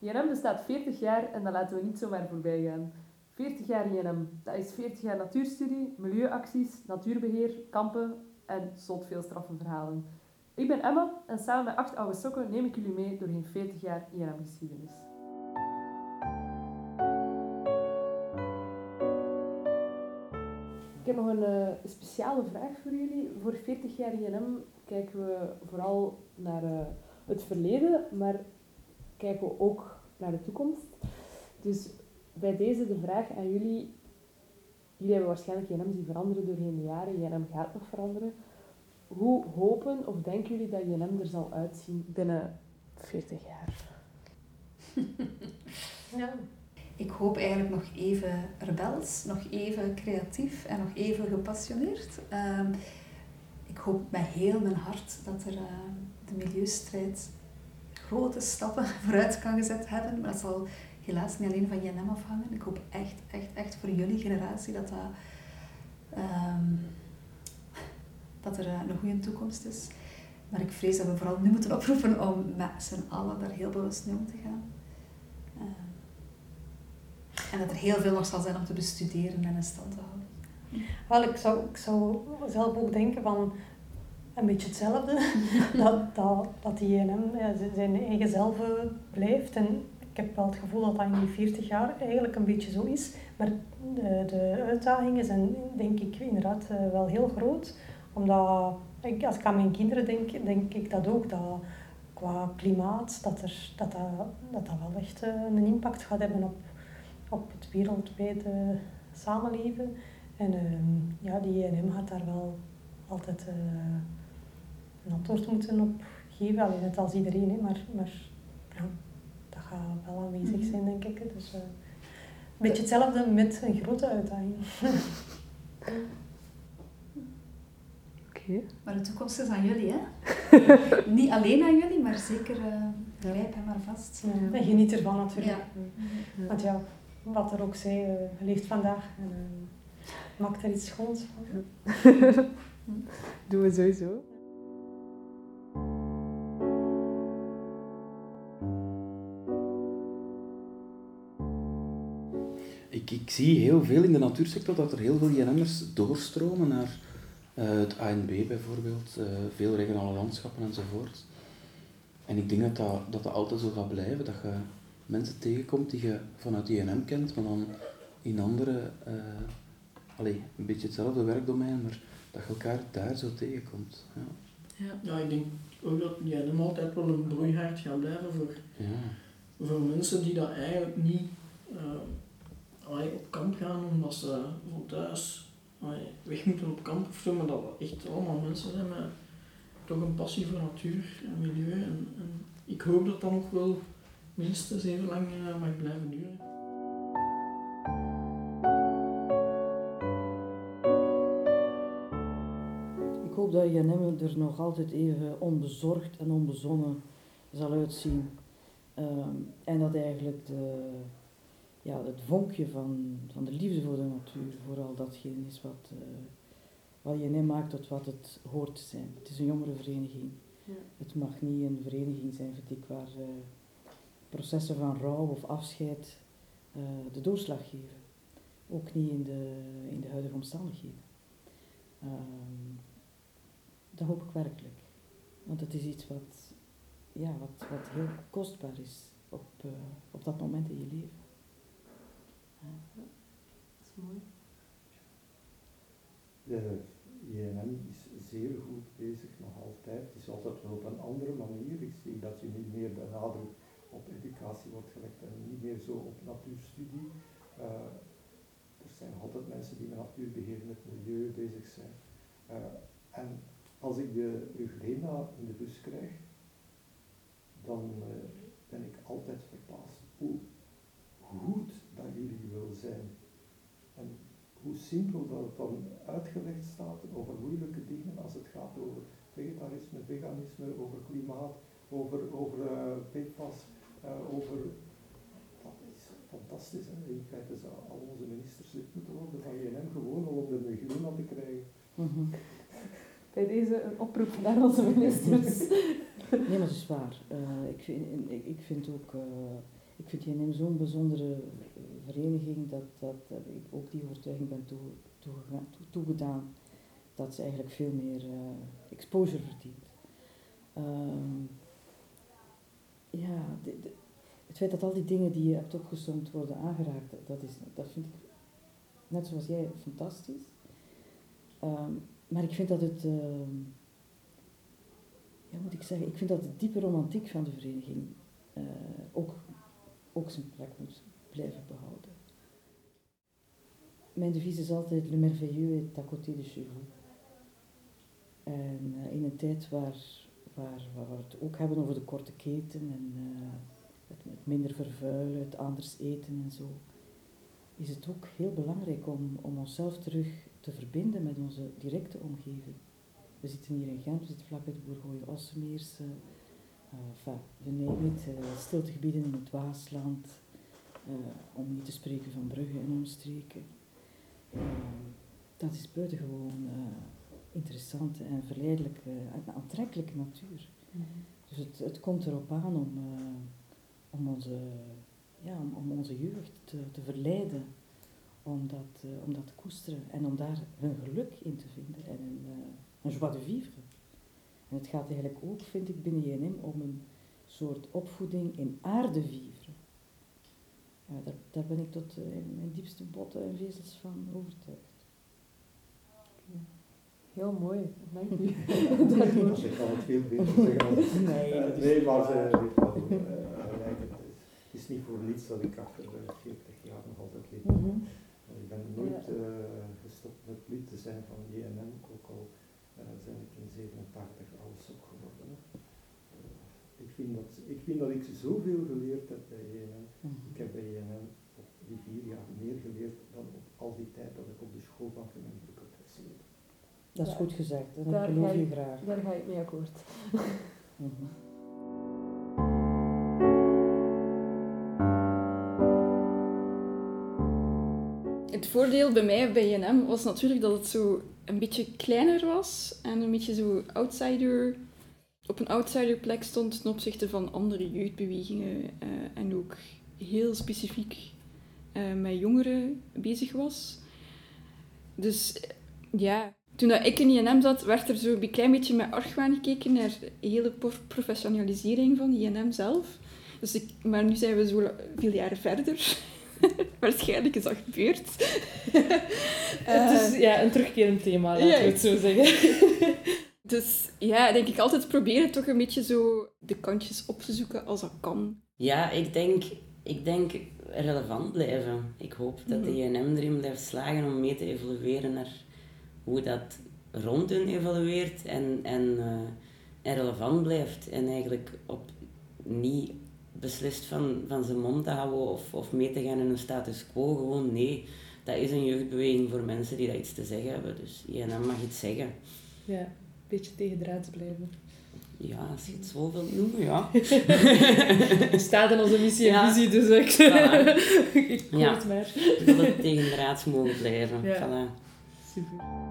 INM bestaat 40 jaar en dat laten we niet zomaar voorbij gaan. 40 jaar INM, dat is 40 jaar natuurstudie, milieuacties, natuurbeheer, kampen en zot veel straffe verhalen. Ik ben Emma en samen met acht oude sokken neem ik jullie mee doorheen 40 jaar INM-geschiedenis. Ik heb nog een uh, speciale vraag voor jullie. Voor 40 jaar INM kijken we vooral naar uh, het verleden, maar kijken we ook naar de toekomst. Dus bij deze de vraag aan jullie. Jullie hebben waarschijnlijk JNM zien veranderen doorheen de jaren. JNM gaat nog veranderen. Hoe hopen of denken jullie dat JNM er zal uitzien binnen 40 jaar? ja. Ik hoop eigenlijk nog even rebels, nog even creatief en nog even gepassioneerd. Uh, ik hoop met heel mijn hart dat er uh, de milieustrijd grote stappen vooruit kan gezet hebben. Maar dat zal helaas niet alleen van JNM afhangen. Ik hoop echt, echt, echt voor jullie generatie dat, dat, um, dat er eh, een goede toekomst is. Maar ik vrees dat we vooral nu moeten oproepen om met z'n allen daar heel bewust mee om te gaan. Um, en dat er heel veel nog zal zijn om te bestuderen en in stand te houden. Wel, ik zou, ik zou zelf ook denken van een beetje hetzelfde. dat, dat, dat die INM ja, zijn eigen zelf blijft. En ik heb wel het gevoel dat dat in die 40 jaar eigenlijk een beetje zo is. Maar de, de uitdagingen zijn denk ik inderdaad eh, wel heel groot. Omdat, ik, als ik aan mijn kinderen denk, denk ik dat ook. Dat qua klimaat, dat er, dat, dat, dat, dat wel echt eh, een impact gaat hebben op, op het wereldwijde samenleven. En ehm, ja, die INM gaat daar wel altijd... Uh, een antwoord moeten op geven. Alleen net als iedereen, hè, maar, maar ja, dat gaat wel aanwezig mhm. zijn, denk ik. Dus, uh, een beetje hetzelfde met een grote uitdaging. Oké. Maar de toekomst is aan jullie, hè? Niet alleen aan jullie, maar zeker uh, grijp hem maar vast. Ja. En geniet ervan natuurlijk. Ja. Want ja, wat er ook zei, uh, leeft vandaag en uh, maakt er iets schoons van. Doen we sowieso. Ik, zie heel veel in de natuursector dat er heel veel JNM'ers doorstromen naar uh, het ANB bijvoorbeeld, uh, veel regionale landschappen enzovoort. En ik denk dat dat, dat dat altijd zo gaat blijven, dat je mensen tegenkomt die je vanuit INM kent, maar dan in andere, uh, allee, een beetje hetzelfde werkdomein, maar dat je elkaar daar zo tegenkomt. Ja, ja. ja ik denk ook dat INM altijd wel een broeihard gaat blijven voor, ja. voor mensen die dat eigenlijk niet allee, op kamp gaan omdat ze van thuis allee, weg moeten op kamp of zo, maar dat echt allemaal mensen zijn met toch een passie voor natuur en milieu. En, ik hoop dat dat nog wel minstens even lang uh, mag blijven duren. Ik hoop dat Janem er nog altijd even onbezorgd en onbezonnen zal uitzien. Um, en dat eigenlijk de, ja, het vonkje van, van de liefde voor de natuur vooral datgene is wat, uh, wat je net maakt tot wat het hoort te zijn. Het is een jongerenvereniging. Ja. Het mag niet een vereniging zijn, vind ik, waar uh, processen van rouw of afscheid uh, de doorslag geven. Ook niet in de, in de huidige omstandigheden. Ehm, dat hoop ik werkelijk. Want het is iets wat, ja, wat, wat heel kostbaar is op, op dat moment in je leven. Dat is mooi. De INM is zeer goed bezig, nog altijd. Het is altijd wel op een andere manier. Ik zie dat je niet meer de nadruk op educatie wordt gelegd en niet meer zo op natuurstudie. Uh, er zijn altijd mensen die met natuurbeheer, met milieu bezig zijn. Uh, en als ik de Euglena in de bus krijg, dan uh, ben ik altijd verbaasd hoe goed dat jullie wil zijn. En hoe simpel dat het dan uitgelegd staat over moeilijke dingen als het gaat over vegetarisme, veganisme, over klimaat, over, over uh, PFAS, uh, over... Dat is fantastisch. Hè? In feite zou al onze ministers lid moeten worden van INM gewoon al om de groen te krijgen. Mm -hmm. Bij deze een oproep naar onze ministers. nee, maar dat is waar. Uh, ik, vind, ik, ik vind ook ik vind JNM zo'n bijzondere vereniging dat, dat, ik ook die overtuiging ben toe, toe, toegedaan dat ze eigenlijk veel meer uh, exposure verdient. Um, ja, het feit dat al die dingen die je hebt opgezomd worden aangeraakt, dat, is, dat vind ik, net zoals jij, fantastisch. Um, maar ik vind dat het, uh, ja moet ik zeggen, ik vind dat de diepe romantiek van de vereniging uh, ook, zijn plek moet blijven behouden. Mijn devies is altijd le merveilleux est à côté de chez vous. En uh, in een tijd waar, waar, waar, we het ook hebben over de korte keten en uh, het, minder vervuilen, het anders eten en zo, is het ook heel belangrijk om, om onszelf terug te verbinden met onze directe omgeving. We zitten hier in Gent, we zitten vlakbij de Bourgogne Ossemeers, uh, enfin, we nemen het, uh, stiltegebieden in het Waasland, uh, om niet te spreken van Brugge en omstreken. dat is buitengewoon interessante en verleidelijke en aantrekkelijke natuur. Mm -hmm. Dus het, het komt erop aan om, om, onze, ja, om, om onze jeugd te, te verleiden om dat, uh, om dat te koesteren en om daar hun geluk in te vinden en een, uh, een joie de vivre. En het gaat eigenlijk ook, vind ik, binnen JNM om een soort opvoeding in aarde vivre. Ja, daar, daar ben ik tot uh, in mijn diepste botten en vezels van overtuigd. Heel mooi, dank u. dus ik kan het veel beter zeggen. nee, uh, nee maar ze weet wat het is niet voor niets dat ik achter 40 jaar nog altijd leef. Mm -hmm. Ik ben nooit uh, gestopt met lid te zijn van JNM, ook al uh, zijn ik in 87 alles ook geworden. Uh, ik, vind dat, ik vind dat ik zoveel geleerd heb bij JNM. Mm -hmm. Ik heb bij JNM op die vier jaar meer geleerd dan op al die tijd dat ik op de schoolbank in mijn boek heb gezeten. Dat is goed gezegd, en dat geloof je graag. Daar ga ik mee akkoord. mm -hmm. Voordeel bij mij bij JNM was natuurlijk dat het zo een beetje kleiner was en een beetje zo outsider, op een outsider plek stond ten opzichte van andere jeugdbewegingen uh, en ook heel specifiek uh, met jongeren bezig was. Dus ja, toen dat ik in INM zat, werd er zo een klein beetje met argwaan gekeken naar de hele professionalisering van INM zelf. Dus ik, maar nu zijn we zo veel jaren verder. Waarschijnlijk is dat gebeurd. het is ja, een terugkerend thema, laten ja, we het zo zeggen. dus ja, denk ik altijd proberen toch een beetje zo de kantjes op te zoeken als dat kan. Ja, ik denk, ik denk relevant blijven. Ik hoop dat de JNM erin blijft slagen om mee te evolueren naar hoe dat rond hun evolueert en, en, uh, en relevant blijft. En eigenlijk op niet beslist van, van zijn mond te houden of, of mee te gaan in een status quo. Gewoon nee, dat is een jeugdbeweging voor mensen die dat iets te zeggen hebben. Dus JNM mag iets zeggen. Ja, een beetje tegen draads blijven. Ja, als je het zo wilt noemen, ja. Het staat in onze missie en ja. visie, dus ik, voilà. ik ja. het maar. We willen tegen draads mogen blijven. Ja. Voilà. Super.